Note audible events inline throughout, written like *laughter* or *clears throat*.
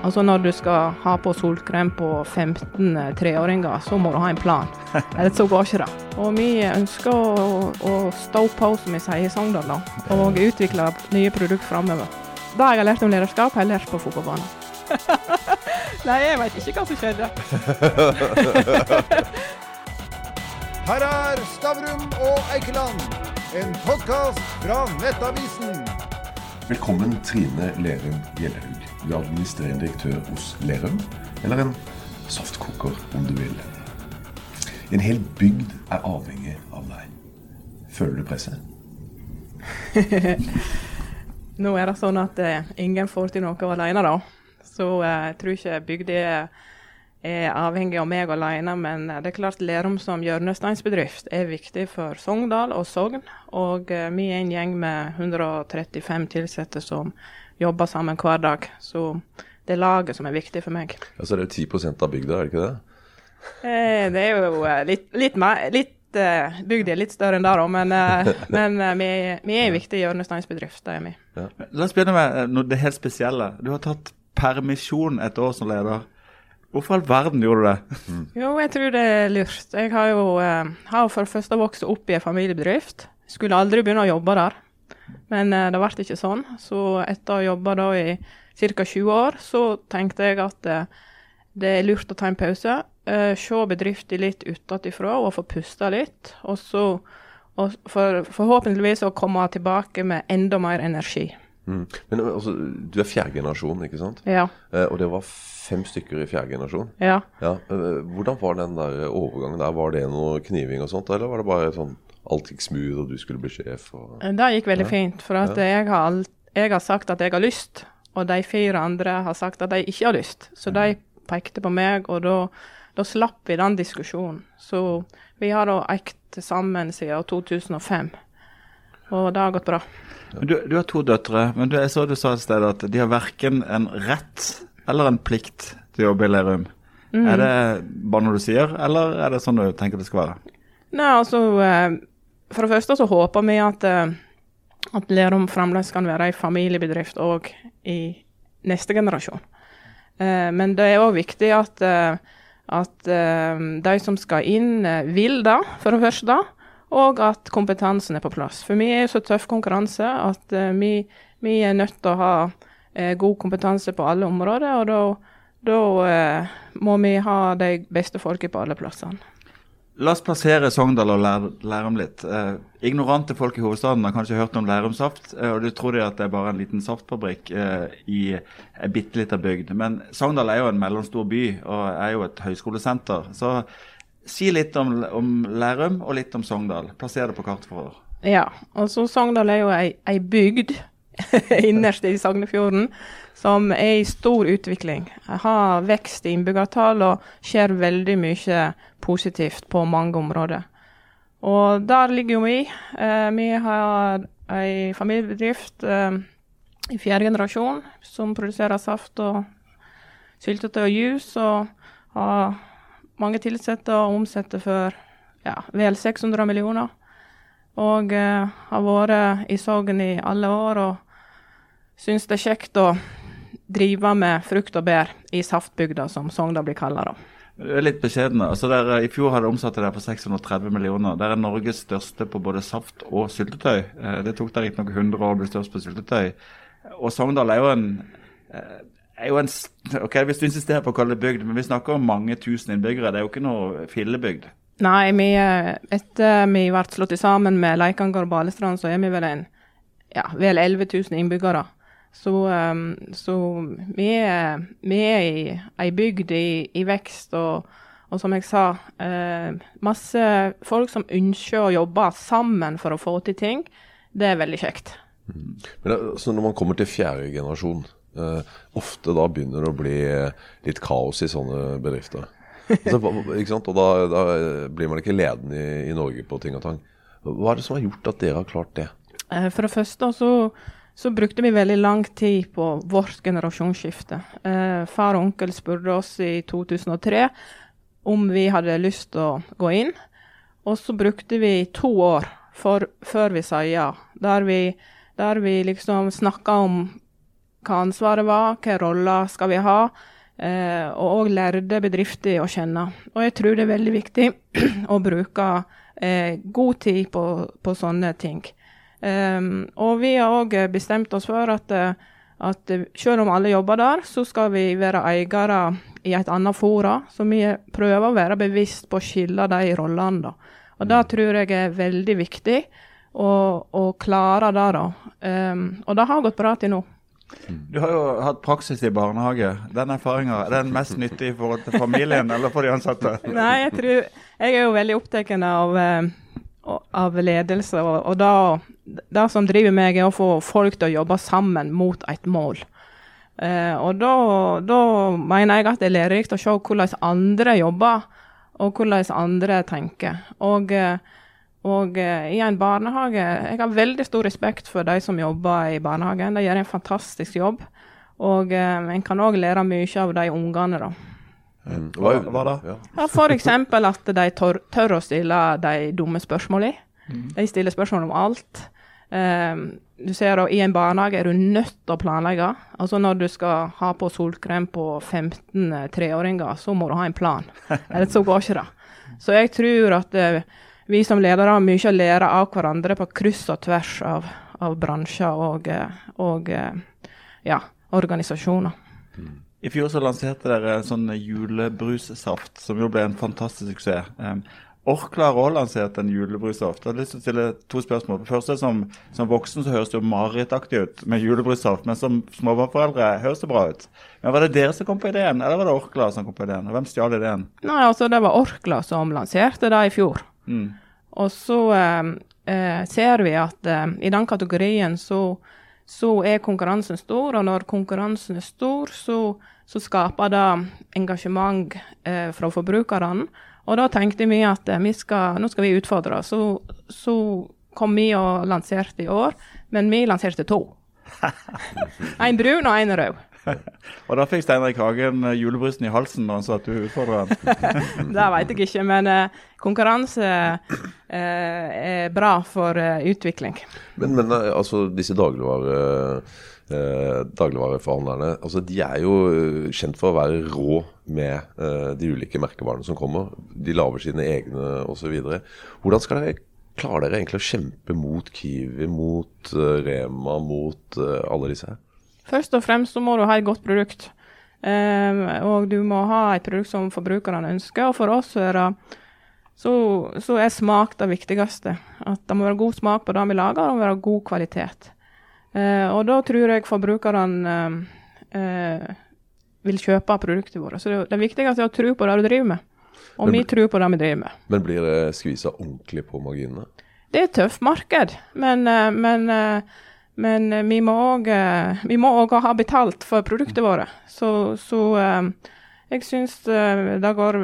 Altså Når du skal ha på solkrem på 15 treåringer, så må du ha en plan. *laughs* Ellers så går ikke det. Og vi ønsker å, å stå på, som vi sier i Sogndal, da, og utvikle nye produkter framover. Det jeg har lært om lederskap, har jeg lært på fotballbanen. *laughs* Nei, jeg veit ikke hva som skjedde. *laughs* Her er Stavrum og Eikeland, en podkast fra Nettavisen. Velkommen Trine Lerum Gjellerud. Du er administrerende direktør hos Lerum, eller en saftkoker, om du vil. En hel bygd er avhengig av deg. Føler du presset? *laughs* Nå er det sånn at eh, ingen får til noe alene, da. Så eh, jeg tror ikke bygda er, avhengig av meg alene. Men eh, det er klart Lerum som hjørnesteinsbedrift er viktig for Sogndal og Sogn. Og eh, vi er en gjeng med 135 ansatte som jobber sammen hver dag. Så det er laget som er viktig for meg. Ja, Så det er jo 10% av bygda, er det ikke det? Eh, det er jo eh, litt, litt mer litt, eh, Bygda er litt større enn det, da, men, eh, *laughs* men vi, vi er en viktig hjørnesteinsbedrift. Det er vi. La oss begynne med noe det helt spesielle. Du har tatt permisjon et år som leder. Hvorfor i all verden gjorde du det? Jo, jeg tror det er lurt. Jeg har jo, har for det første vokst opp i en familiebedrift. Skulle aldri begynne å jobbe der. Men eh, det ble ikke sånn. Så etter å ha jobba da i ca. 20 år, så tenkte jeg at eh, det er lurt å ta en pause. eh, se bedriften litt utenfra og få puste litt. Og så og for, forhåpentligvis å komme tilbake med enda mer energi. Mm. Men altså, du er fjerde generasjon, ikke sant? Ja. Eh, og det var fem stykker i fjerde generasjon. ja. Ja. eh, hvordan var den der overgangen der? Var det noe kniving og sånt, eller var det bare sånn alt gikk smooth, og du skulle bli sjef? Og... Det gikk veldig Ja. fint. For at Ja. jeg, har alt, jeg har sagt at jeg har lyst, og de fire andre har sagt at de ikke har lyst. Så de pekte på meg, og da, da slapp vi den diskusjonen. Så vi har da eikt sammen siden 2005. Og det har gått bra. Men Du, du har to døtre, men du, jeg så du sa et sted at de har verken en rett eller en plikt til å jobbe i Lerum. Er det bare noe du sier, eller er det sånn du tenker det skal være? Nei, altså eh, For det første så håper vi at, eh, at Lerum fremdeles kan være en familiebedrift òg i neste generasjon. Eh, Men det er òg viktig at, eh, at de som skal inn, vil det, for det første. Og at kompetansen er på plass. For vi er jo så tøff konkurranse at vi, vi er nødt til å ha god kompetanse på alle områder. Og da, da må vi ha de beste folka på alle plassene. La oss plassere Sogndal og Lærum litt. Eh, ignorante folk i hovedstaden har kanskje hørt om Lærumsaft, eh, og du tror de at det er bare en liten saftfabrikk eh, i en bitte lita bygd. Men Sogndal er jo en mellomstor by og er jo et høyskolesenter. Så si litt om, om Lærum og litt om Sogndal. Plasser det på kartet for oss. Ja, og Sogndal er jo ei, ei bygd *laughs* innerst i Sognefjorden som er i stor utvikling. Har vekst i innbyggertall og skjer veldig mye positivt på mange områder. Og der ligger jo vi. Eh, vi har ei familiebedrift eh, i fjerde generasjon som produserer saft og syltetøy og juice, og har mange ansatte og omsetter for ja, vel 600 millioner. Og eh, har vært i Sogn i alle år og syns det er kjekt å drive med frukt og bær i saftbygda, som Sogndal blir kalla. da. Du er litt beskjeden. Altså der, I fjor hadde omsatt det for 630 millioner. Det er Norges største på både saft og syltetøy. Eh, Det tok det riktignok 100 år å bli størst på syltetøy. Og Sogndal er jo en eh, er jo en, ok, Hvis du insisterer på å kalle det bygd, men vi snakker om mange tusen innbyggere. Det er jo ikke noe fillebygd. Nei, vi, eh, etter vi ble slått sammen med Leikanger og Balestrand, så er vi vel en ja, vel 11 000 innbyggere. Så, eh, så vi, er, vi er i ei bygd i, i vekst, og, og som jeg sa, eh, masse folk som ønsker å jobbe sammen for å få til ting. Det er veldig kjekt. Men altså, når man kommer til fjerde generasjon, Uh, ofte da begynner det å bli litt kaos i sånne bedrifter. Altså? Og da, da blir man ikke ledende i, i Norge på ting og tang. Hva er det som har gjort at dere har klart det? Uh, For det første så, så brukte vi veldig lang tid på vårt generasjonsskifte. Eh, far og onkel spurte oss i 2003 om vi hadde lyst til å gå inn. Og så brukte vi to år for, før vi sa ja, der vi, der vi liksom snakka om hva ansvaret var, hva roller skal vi ha. Eh, og òg lærte bedrifter å kjenne. Og jeg tror det er veldig viktig *clears throat* å bruke eh, god tid på, på sånne ting. Um, og vi har òg bestemt oss for at, at selv om alle jobber der, så skal vi være eiere i et annet fora. Så vi prøver å være bevisst på å skille de rollene. da. Og det tror jeg er veldig viktig å, å klare det, da. Um, og det har gått bra til nå. Du har jo hatt praksis i barnehage. Den erfaringa, er den mest nyttig i forhold til familien eller for de ansatte? Nei, jeg tror Jeg er jo veldig opptatt av, uh, av ledelse. Og, og det, som driver meg, er å få folk til å jobbe sammen mot et mål. Eh, og da mener jeg at det er lærerikt å se hvordan andre jobber og hvordan andre tenker. Og, eh, og eh, i en barnehage Jeg har veldig stor respekt for de som jobber i barnehagen. De gjør en fantastisk jobb. Og eh, en kan òg lære mye av de ungene, da. Mm. Hva, hva, da? Ja. F.eks. at de tør, tør, å stille de dumme spørsmålene. Mm. De stiller spørsmål om alt. Um, du ser da, I en barnehage er du nødt til å planlegge. Altså Når du skal ha på solkrem på 15 eh, treåringer, så må du ha en plan. *laughs* Ellers så går ikke det. Så jeg tror at uh, vi som ledere har mye å lære av hverandre på kryss og tvers av, av bransjer og, uh, og uh, ja, organisasjoner. I fjor så lanserte dere en sånn julebrussaft, som jo ble en fantastisk suksess. Um, Orkla har også lansert en julebrussaft. Jeg har lyst til å stille to spørsmål. Først, første, som, som voksen så høres det jo marerittaktig ut med julebrussaft, men som småbarnsforeldre høres det bra ut. Men Var det dere som kom på ideen, eller var det Orkla som kom på ideen? Og hvem stjal ideen? Nei, altså Det var Orkla som lanserte det i fjor. Mm. Og så eh, ser vi at eh, i den kategorien så, så, er konkurransen stor, og når konkurransen er stor, så, så skaper det engasjement eh, fra forbrukerne. Og da tenkte vi at eh, vi skal, nå skal vi utfordre. Så, så kom vi og lanserte i år, men vi lanserte to. *laughs* en brun og en rød. *laughs* og da fikk Steinar Hagen julebrysten i halsen når han sa at du utfordra han? *laughs* det vet jeg ikke, men uh, konkurranse uh, er bra for uh, utvikling. Men, men altså disse dagligvare eh, dagligvareforhandlerne altså de er jo eh, kjent for å være rå med eh, de ulike merkevarene som kommer. De lager sine egne osv. Hvordan skal dere klare dere egentlig å kjempe mot Kiwi, mot Rema, mot alle disse her? Først og fremst så må du ha et godt produkt. Um, og du må ha et produkt som forbrukerne ønsker. Og for oss er det så, så, er smak det viktigste. At det må være god smak på det vi lager, og det må være god kvalitet. Uh, og da tror jeg forbrukerne eh, vil kjøpe produktene våre. Så det, det viktigste er å tro på det du driver med. Og men, vi tror på det vi driver med. Men blir det skvisa ordentlig på marginene? Det er et tøft marked, men, eh, men, eh, men vi må òg ha betalt for produktene våre. Så, så jeg syns det går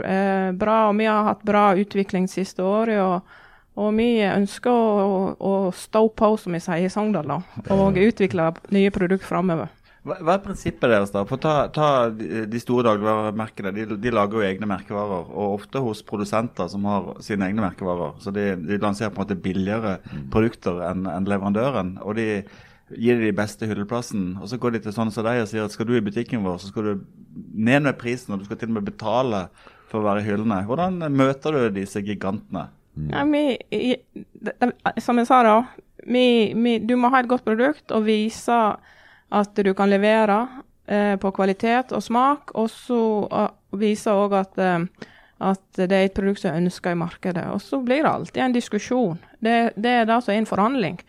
bra, og vi har hatt bra utvikling siste året. og og vi ønsker å, å stå på, som vi sier i Sogndal, og utvikle nye produkter framover. Hva, hva, er prinsippet deres, da? For ta, ta De store dagligvaremerkene. De, de, lager jo egne merkevarer. Og ofte hos produsenter som har sine egne merkevarer. Så de, de lanserer på en måte billigere mm. produkter enn en leverandøren. Og de gir de beste hylleplassen. Og så går de til sånn som deg og sier at skal du i butikken vår, så skal du ned med prisen, og du skal til og med betale for å være i hyllene. Hvordan møter du disse gigantene? Mm. Ja, vi, som jeg sa da, vi, vi, du må ha et godt produkt og vise at du kan levere eh, på kvalitet og smak. Og så uh, vise òg at, uh, at, det er et produkt som er ønska i markedet. Og så blir det alltid en diskusjon. Det, det er det som er en forhandling.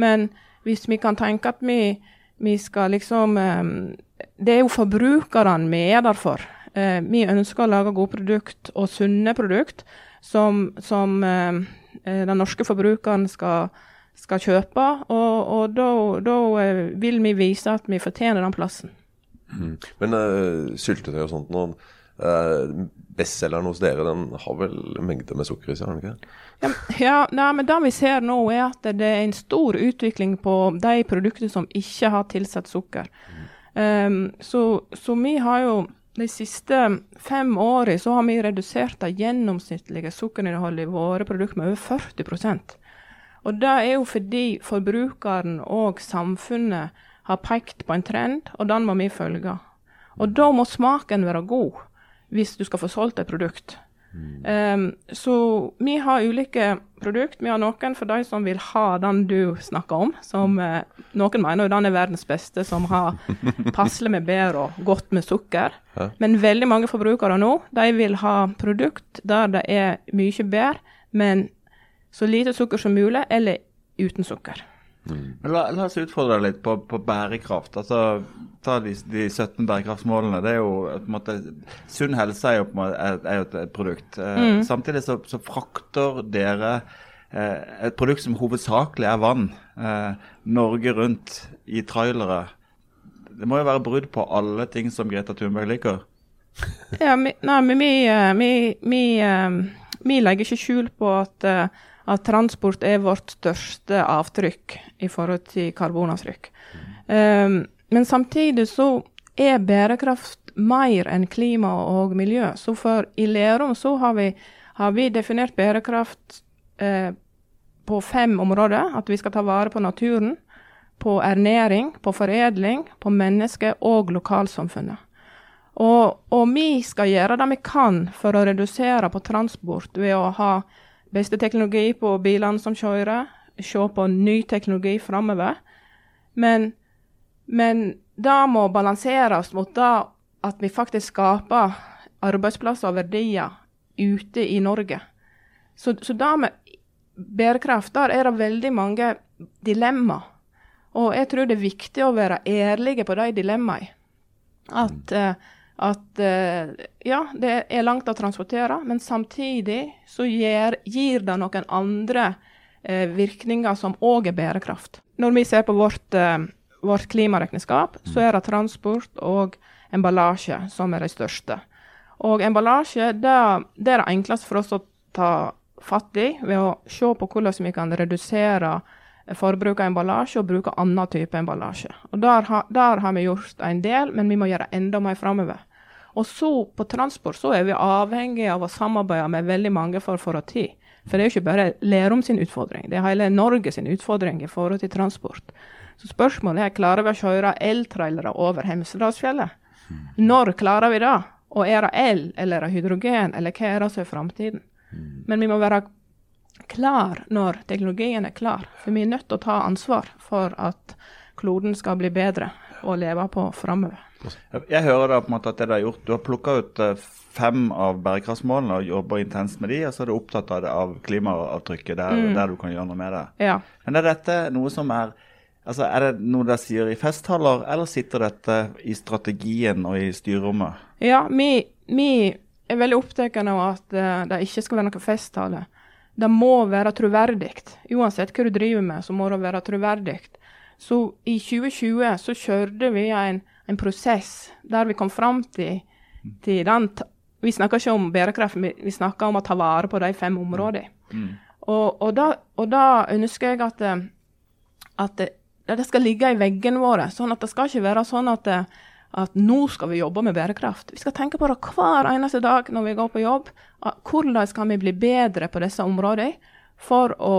Men hvis vi kan tenke at vi, vi skal liksom um, Det er jo forbrukerne vi er der for. Uh, vi ønsker å lage gode produkt og sunne produkt som, som den norske forbrukeren skal, skal kjøpe. Og, og da eh, vil vi vise at vi fortjener den plassen. Mm. Men uh, syltetøy og sånt nå, uh, Bestselgeren hos dere den har vel mengde med sukker i seg? har den ikke? Ja, ja nei, men Det vi ser nå, er at det er en stor utvikling på de produktene som ikke har tilsatt sukker. Mm. Um, så, så vi har jo de siste fem årene så har vi redusert det gjennomsnittlige sukkerinnholdet i våre produkter med over 40 Og Det er jo fordi forbrukeren og samfunnet har pekt på en trend, og den må vi følge. Og da må smaken være god hvis du skal få solgt et produkt. Um, så vi har ulike produkt. Vi har noen for de som vil ha den du snakker om. Som uh, noen mener den er verdens beste, som har *laughs* passelig med bær og godt med sukker. Hæ? Men veldig mange forbrukere nå de vil ha produkt der det er mye bær, men så lite sukker som mulig, eller uten sukker. Mm. La, la oss utfordre deg litt på, på bærekraft. Altså, ta de, de 17 bærekraftsmålene. det er jo på en måte, Sunn helse er jo, på en måte, er, er jo et, et produkt. Mm. Samtidig så, så frakter dere eh, et produkt som hovedsakelig er vann, eh, Norge rundt i trailere. Det må jo være brudd på alle ting som Greta Thunberg liker. Ja, mi, nei, men vi, eh, vi, vi, eh, legger ikke skjul på at, eh, at transport er vårt største avtrykk i forhold til karbonavtrykk. Um, men samtidig så er bærekraft mer enn klima og miljø. Så for i Lerum så har vi, har vi definert bærekraft eh, på fem områder. At vi skal ta vare på naturen, på ernæring, på foredling, på mennesket og lokalsamfunnet. Og, og vi skal gjøre det vi kan for å redusere på transport ved å ha beste teknologi på bilene som kjører, se på ny teknologi framover. Men, men det må balanseres mot det at vi faktisk skaper arbeidsplasser og verdier ute i Norge. Så, så det med bærekraft, der er det veldig mange dilemmaer. Og jeg tror det er viktig å være ærlige på de dilemmaene. At, eh, at eh, ja, det er langt å transportere, men samtidig så gir, gir det noen andre eh, virkninger som òg er bærekraft. Når vi ser på vårt, eh, vårt klimaregnskap, så er det transport og emballasje som er de største. Og emballasje det, det er det enkleste for oss å ta fatt i ved å se på hvordan vi kan redusere forbruk av emballasje og bruke annen type emballasje. Og der, ha, der har vi gjort en del, men vi må gjøre enda mer framover. Og så på transport så er vi avhengig av å samarbeide med veldig mange for å få det til. For det er jo ikke bare Lerum sin utfordring, det er hele Norge sin utfordring i forhold til transport. Så spørsmålet er klarer vi å kjøre eltrailere over Hemsedalsfjellet. Når klarer vi det? Og er det el, eller er det hydrogen, eller hva er det som er framtiden? Men vi må være klar når teknologien er klar. For vi er nødt til å ta ansvar for at kloden skal bli bedre å leve på framover. Jeg hører da på en måte at det du har gjort, du har plukka ut eh, fem av bærekraftsmålene og jobber intenst med de, og så er du opptatt av, det, av klimaavtrykket der, der du kan gjøre noe med det. Ja. Men er dette noe som er altså Er det noe dere sier i festtaler, eller sitter dette i strategien og i styrerommet? Ja, vi, vi er veldig opptatt av at uh, det ikke skal være noen festtale. Det må være troverdig. Uansett hva du driver med, så må det være troverdig. Så i 2020 så kjørte vi en, en prosess der vi kom fram til, til den Vi snakker ikke om bærekraft, vi, snakker om å ta vare på de fem områdene. Og, og, da, og da ønsker jeg at, at det, det skal ligge i veggene våre. sånn at Det skal ikke være sånn at, at nå skal vi jobbe med bærekraft. Vi skal tenke på det hver eneste dag når vi går på jobb. Hvordan kan vi bli bedre på disse områdene for å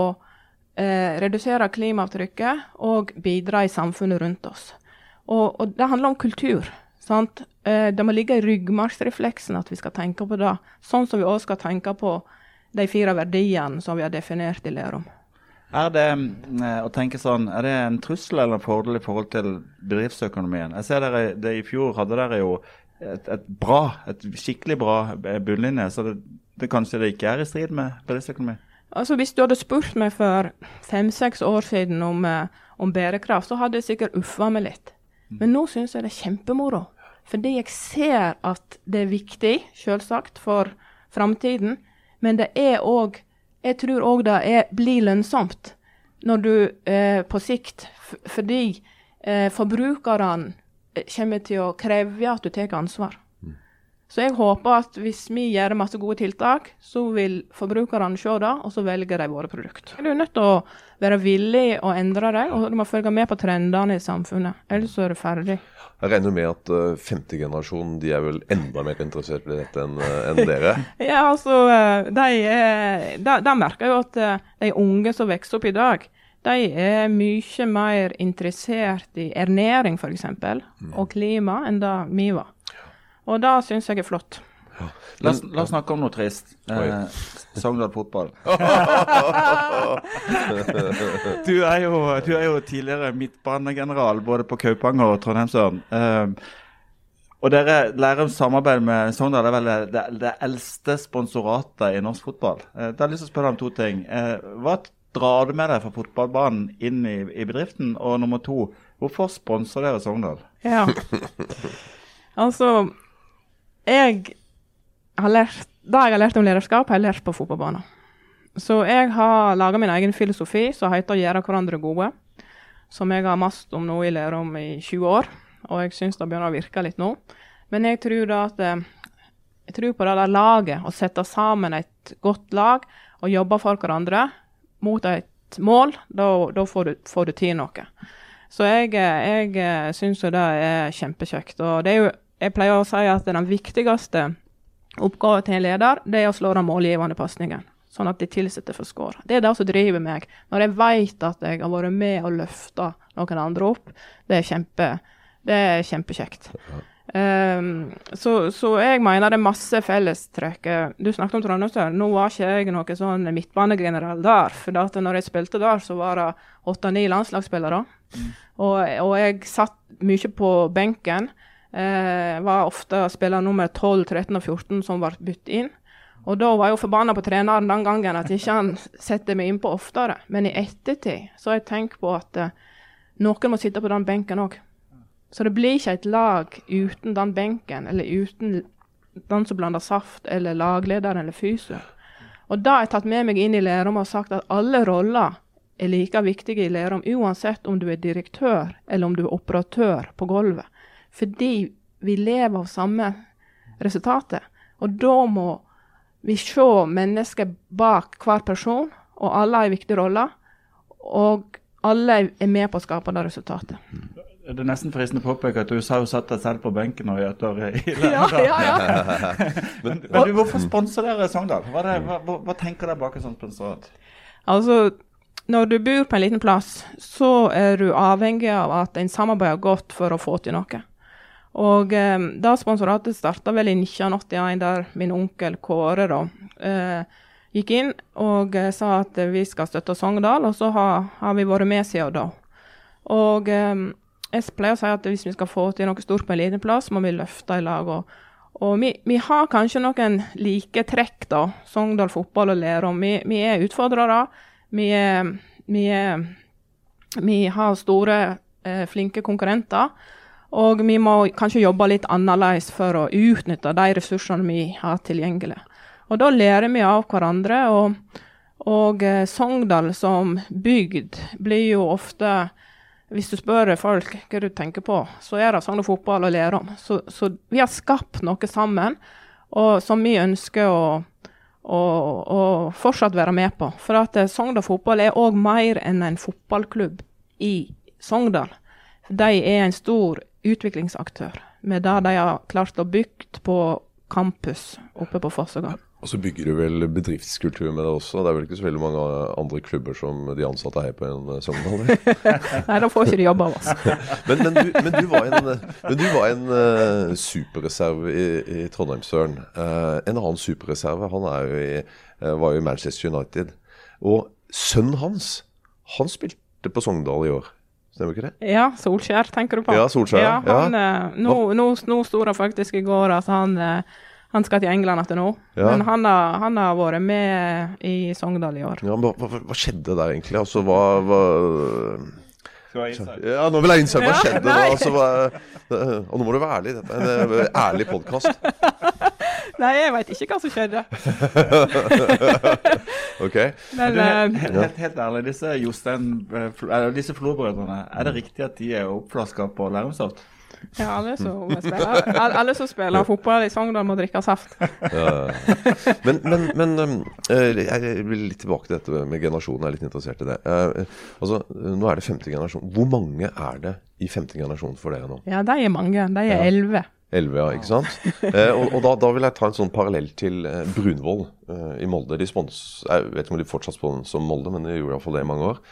eh, redusere klimaavtrykket og bidra i samfunnet rundt oss. Og, og det handler om kultur. Eh, det må ligge i ryggmargsrefleksen at vi skal tenke på det. Sånn som vi òg skal tenke på de fire verdiene som vi har definert i Lerum. Er det eh, å tenke sånn, er det en trussel eller en fordel i forhold til bedriftsøkonomien? Jeg ser dere, det I fjor hadde dere jo et, et bra, et skikkelig bra bunnlinje, så det, det kanskje det ikke er i strid med bedriftsøkonomi? Altså Hvis du hadde spurt meg for fem-seks år siden om, eh, om bærekraft, så hadde jeg sikkert uffa meg litt. Men nå syns jeg det er kjempemoro. Fordi jeg ser at det er viktig, selvsagt, for framtiden. Men det er òg Jeg tror òg det er, blir lønnsomt når du eh, på sikt Fordi eh, forbrukerne eh, kommer til å kreve at du tar ansvar. Så jeg håper at hvis vi gjør masse gode tiltak, så vil forbrukerne se det, og så velger de våre produkter. Du er nødt til å være villig å endre deg, og du må følge med på trendene i samfunnet. Ellers så er du ferdig. Jeg regner med at uh, femte generasjon de er vel enda mer interessert i dette enn uh, enn dere? *laughs* Ja, altså, eh, de, eh, de, de merker jo at eh, de unge som vokser opp i dag, de er mye mer interessert i ernæring f.eks. og klima enn det vi var. Og det syns jeg er flott. La oss, la oss snakke om noe trist. Eh, Sogndal fotball. *laughs* du, er jo, du er jo tidligere midtbanegeneral både på Kaupanger og Trondheimsøren. Eh, og dere Lærums samarbeid med Sogndal er vel det, det eldste sponsoratet i norsk fotball. Eh, da har jeg lyst til å spørre om to ting. Eh, hva drar du med deg fra fotballbanen inn i, i bedriften? Og nummer to, hvorfor sponser dere Sogndal? Ja. *laughs* altså, jeg har lært Det jeg har lært om lederskap, har jeg lært på fotballbanen. Så jeg har laga min egen filosofi som heter gjøre hverandre gode'. Som jeg har mast om nå i Lerum i 20 år. Og jeg syns det begynner å virke litt nå. Men jeg tror da at eh, jeg tror på det der laget, å sette sammen et godt lag og jobbe for hverandre mot et mål. Da, da får, du, får du til noe. Så jeg, jeg syns jo det er kjempekjekt. Og det er jo, jeg pleier å si at den viktigste oppgaven til en leder det er å slå den målgivende pasningen. Sånn at de ansatte får score. Det er det som driver meg. Når jeg vet at jeg har vært med og løfta noen andre opp, det er, kjempe, det er kjempekjekt. Um, så, så, jeg mener det er masse fellestrekk. Du snakket om Trondheimsøren. Nå var ikke jeg noen sånn midtbanegeneral der. For at når jeg spilte der, så var det åtte-ni landslagsspillere. Mm. Og, og, jeg satt mye på benken. Eh, var ofte spiller nummer 12, 13 og 14 som ble byttet inn. Og da var jeg jo forbanna på treneren den gangen at ikke han setter meg innpå oftere. Men i ettertid så har jeg tenkt på at eh, noen må sitte på den benken òg. Så det blir ikke et lag uten den benken, eller uten den som blander saft, eller laglederen eller fysio. Og da har jeg tatt med meg inn i Lerum og sagt at alle roller er like viktige i Lerum, uansett om du er direktør eller om du er operatør på gulvet. Fordi vi lever av samme resultatet. Og da må vi se mennesket bak hver person, og alle har en viktig rolle. Og alle er med på å skape det resultatet. Det er nesten fristende å påpeke at du sa hun satt deg selv på benken og gjøt i *laughs* ja, ja, ja. *laughs* men, men du, hvorfor sponser dere Sogndal? Hva, det, hva, hva, hva, tenker dere bak et sånt sponsorat? Altså, når du bor på en liten plass, så er du avhengig av at en samarbeider godt for å få til noe. Og eh, da sponsoratet starta vel i 1981, der min onkel Kåre da eh, gikk inn og eh, sa at vi skal støtte Sogndal, og så har, har vi vært med siden da. Og eh, jeg pleier å si at hvis vi skal få til noe stort på en liten plass, må vi løfte i lag. Og, og vi, vi, har kanskje noen like trekk, da, Sogndal fotball og Lerum. Vi, vi er utfordrere. Vi, er, vi, er, vi har store, eh, flinke konkurrenter. Og vi må kanskje jobbe litt annerledes for å utnytte de ressursene vi har tilgjengelig. Og da lærer vi av hverandre. Og, og eh, Sogndal som bygd blir jo ofte Hvis du spør folk hva du tenker på, så er det Sogndal fotball å lære om. Så, så, vi har skapt noe sammen og, som vi ønsker å, og, og, fortsatt være med på. For at eh, Sogndal fotball er òg mer enn en fotballklubb i Sogndal. De er en stor utviklingsaktør med det de har klart å bygge på campus oppe på Fossegang. Og så bygger du vel bedriftskultur med det også. Det er vel ikke så veldig mange andre klubber som de ansatte er på en Sogndal? *laughs* Nei, da får ikke de jobb av oss. *laughs* men, men, du, men, du, var en, men du var en uh, superreserve i, i Trondheimsøren. Uh, en annen superreserve han jo i, uh, var jo i Manchester United. Og sønnen hans, han spilte på Sogndal i år. Stemmer ikke det? Ja, Solskjær tenker du på. Ja, Solskjær. Ja, han, ja. Eh, nå, nå, nå sto det faktisk i går at han, eh, han skal til England etter nå. Ja. Men han har, han har, vært med i Sogndal i år. Ja, men hva, hva skjedde der egentlig? Altså, hva, hva ja, nå vil jeg innse hva skjedde da. Altså, hva, *laughs* og nå må du være ærlig. Dette er en ærlig podkast. *laughs* Nei, jeg veit ikke hva som skjedde. *laughs* ok. Men, helt, helt, helt, ærlig, disse Jostein, eh, disse Flo-brødrene, er det riktig at de er oppflaska på Lærumsaft? Ja, alle som spiller, alle som spiller fotball i Sogndal, må drikke saft. Ja. Men, men, men, um, eh, jeg vil litt tilbake til dette med generasjonen. Jeg er litt interessert i det. Eh, altså, Nå er det femte generasjon. Hvor mange er det i femte generasjon for dere nå? Ja, de er mange. De er elleve. Ja. 11, ja, ikke sant? *laughs* Eh, og, og da, da, vil jeg ta en sånn parallell til eh, Brunvoll eh, i Molde. De spons, jeg vet ikke om de fortsatt sponser Molde, men de gjorde iallfall det i mange år.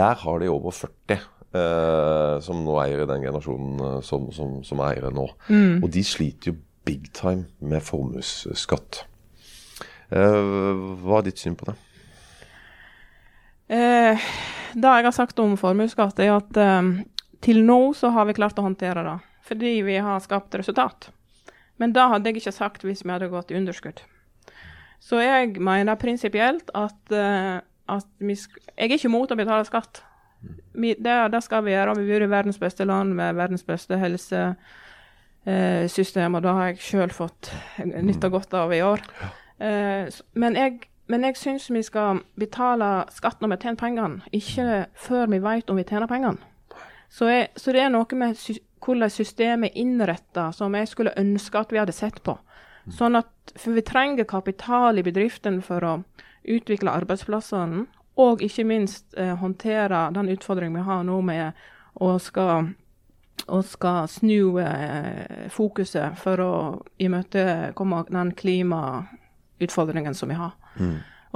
Der har de over 40 eh, som nå eier i den generasjonen eh, som, som, som er eiere nå. Og de sliter jo big time med formuesskatt. Eh, hva er ditt syn på det? Eh, det jeg har sagt om formuesskatt, er at til nå så har vi klart å håndtere det. Fordi vi har skapt resultat. Men det hadde jeg ikke sagt hvis vi hadde gått i underskudd. Så jeg mener prinsipielt at, eh, at vi Jeg er ikke imot å betale skatt. Vi, det, det skal vi gjøre. Vi bor i verdens beste land med verdens beste helsesystem, og det har jeg sjøl fått nytta godt av i år. Eh, men jeg, men jeg syns vi skal betale skatt når vi tjener pengene, ikke før vi vet om vi tjener pengene. Så, jeg, så det er noe med hvordan systemet er innretta som jeg skulle ønske at vi hadde sett på. Sånn at, For vi trenger kapital i bedriften for å utvikle arbeidsplassene, og ikke minst eh, håndtere den utfordringen vi har nå med å skal, å skal snu eh, fokuset for å imøtekomme den klimautfordringen som vi har.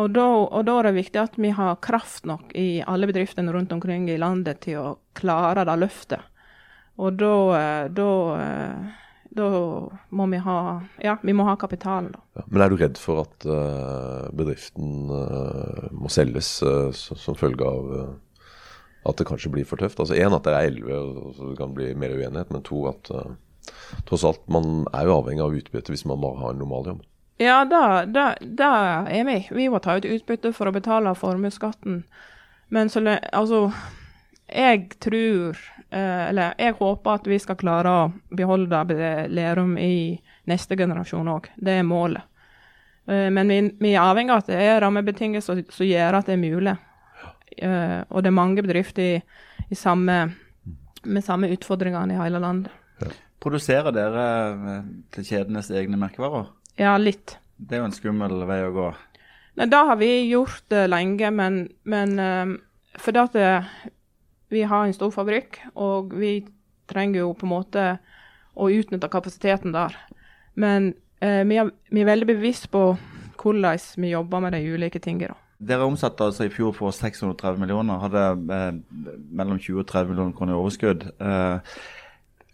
Og da, og da er det viktig at vi har kraft nok i alle bedriftene rundt omkring i landet til å klare det løftet. Og da, eh, da, eh, da må vi ha Ja, vi må ha kapitalen, da. Ja. Men er du redd for at eh, bedriften må selges som følge av at det kanskje blir for tøft? Altså Én, at det er elleve, og så det kan bli mer uenighet. Men to, at tross alt, man er jo avhengig av utbytte hvis man bare har en normal jobb. Ja, da, da, da er vi. Vi må ta ut utbytte for å betale formuesskatten. Men så altså Jeg tror eh, Eller jeg håper at vi skal klare å beholde Lerum i neste generasjon òg. Det er målet. Eh, men vi, vi er avhengig av at det er rammebetingelser som, gjør at det er mulig. Eh, og det er mange bedrifter i, i samme, med samme utfordringene i hele landet. Produserer dere til kjedenes egne merkevarer? Ja, litt. Det er jo en skummel vei å gå. Nei, da har vi gjort det lenge, men, men um, fordi at det, vi har en stor fabrikk, og vi trenger jo på en måte å utnytte kapasiteten der. Men eh, vi, er, vi er veldig bevisst på hvordan vi jobber med de ulike tingene. Dere omsatte altså i fjor for 630 millioner, hadde eh, mellom 20 og 30 millioner kroner i overskudd. Eh,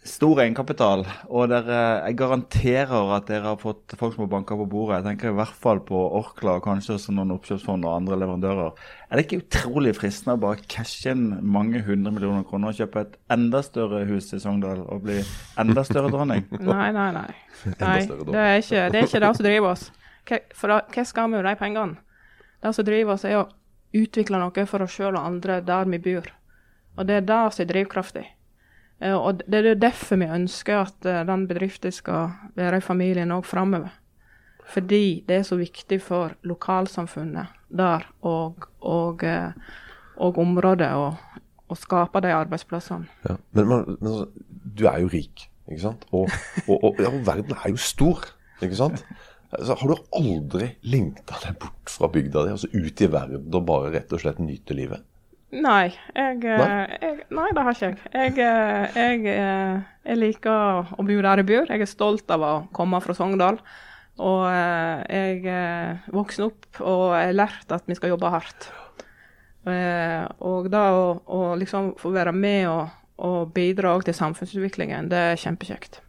stor egenkapital, og dere, jeg garanterer at dere har fått folk som har banka på bordet. Jeg tenker i hvert fall på Orkla og kanskje også noen oppkjøpsfond og andre leverandører. Er det ikke utrolig fristende å bare cashe inn mange hundre millioner kroner og kjøpe et enda større hus i Sogndal og bli enda større dronning? *laughs* Nei, nei, nei. Nei det, er ikke, det er ikke det som driver oss. For da- hva skal vi med de pengene? Det som driver oss, er å utvikle noe for oss sjøl og andre der vi bor. Og det er det som er drivkraftig. Eh, Og det er jo derfor vi ønsker at eh, den bedriften skal være i familien òg framover. Fordi det er så viktig for lokalsamfunnet der og, og, eh, og området å, skape de arbeidsplassene. Ja. Men, men, men du er jo rik, ikke sant? Og, og, ja, verden er jo stor, ikke sant? Altså, har du aldri lengta deg bort fra bygda di, altså ut i verden og bare rett og slett nyte livet? Nei, jeg, eh, Nei? jeg Nei, det har ikke jeg. Jeg, eh, jeg, eh, jeg liker å bo der jeg bor. Jeg er stolt av å komme fra Sogndal. Og jeg voksen opp og har lært at vi skal jobbe hardt. Og det å, å liksom få være med og, og bidra til samfunnsutviklingen, det er kjempekjekt.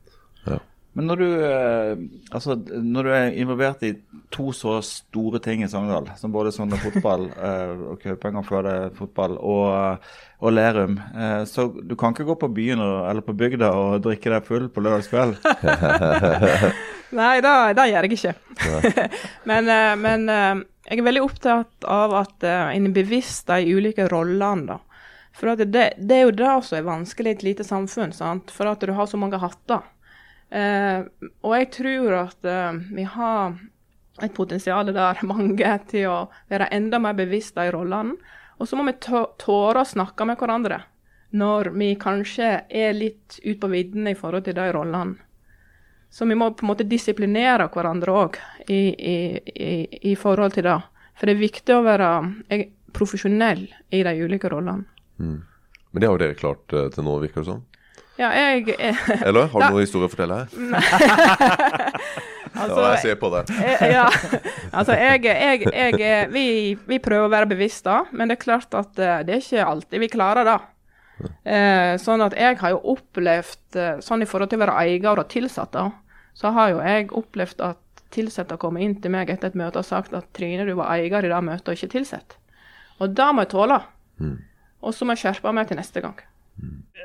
Men når du, eh, altså, når du er involvert i to så store ting i Sogndal, som både Sogndal fotball *laughs* eh, og Kaupanger Førde fotball og, og Lerum, eh, så du kan ikke gå på byen og, eller på bygda og drikke deg full på lørdagskveld? *laughs* *laughs* Nei, det, det gjør jeg ikke. men eh, men eh, jeg er veldig opptatt av at eh, en er bevisst de ulike rollene. da. For at det, det er jo det som er vanskelig i et lite samfunn. sant? For at du har så mange hatter. Eh, og jeg tror at eh, vi har et potensial der, *laughs* mange, til å være enda mer bevisst de rollene. Og så må vi tåre å snakke med hverandre når vi kanskje er litt ut på viddene i forhold til de rollene. Så vi må på en måte disiplinere hverandre òg i, i, i, i forhold til det. For det er viktig å være eh, profesjonell i de ulike rollene. Men det har dere klart eh, til nå, virker det som. Ja, jeg, jeg *laughs* Eller har du Da- noen historie å fortelle *laughs* her? *laughs* Altså, Ja, jeg ser på det. Eh, ja, altså jeg, jeg, jeg vi, vi prøver å være bevisst da, men det er klart at eh, det er ikke alltid vi klarer det. Eh, sånn at jeg har jo opplevd, eh, sånn i forhold til å være eier og tilsatt, så har jo jeg opplevd at tilsatte kommer inn til meg etter et møte og sagt at Trine, du var eier i det møtet og ikke tilsatt. Og det må jeg tåle. Og så må jeg skjerpe meg til neste gang.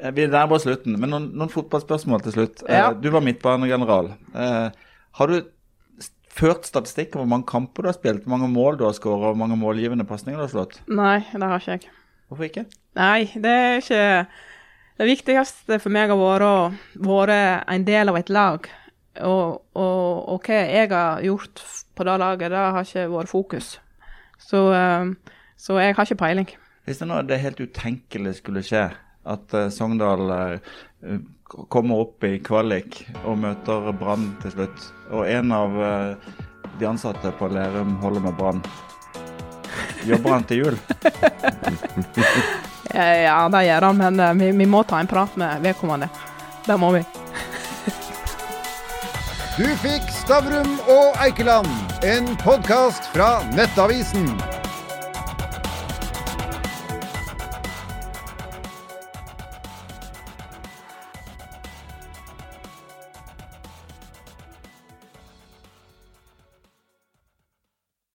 Eh, Vi er nærmere slutten, men noen, noen fotballspørsmål til slutt. Eh, Ja. Du var midtbanegeneral. Eh, har du ført statistikk over hvor mange kamper du har spilt, hvor mange mål du har skåret og mange målgivende pasninger du har slått? Nei, det har ikke jeg. Hvorfor ikke? Nei, det er ikke Det viktigste for meg har vært å være en del av et lag. Og, og, og hva jeg har gjort på det laget, det har ikke vært fokus. Så, så jeg har ikke peiling. Hvis det nå det helt utenkelig skulle skje, at eh, Sogndal eh, kommer opp i kvalik og møter Brann til slutt, og en av eh, de ansatte på Lerum holder med Brann, jobber han til jul? *laughs* Ja, det gjør han, men vi, vi må ta en prat med vedkommende. Det må vi. Du fikk Stavrum og Eikeland, en podkast fra Nettavisen.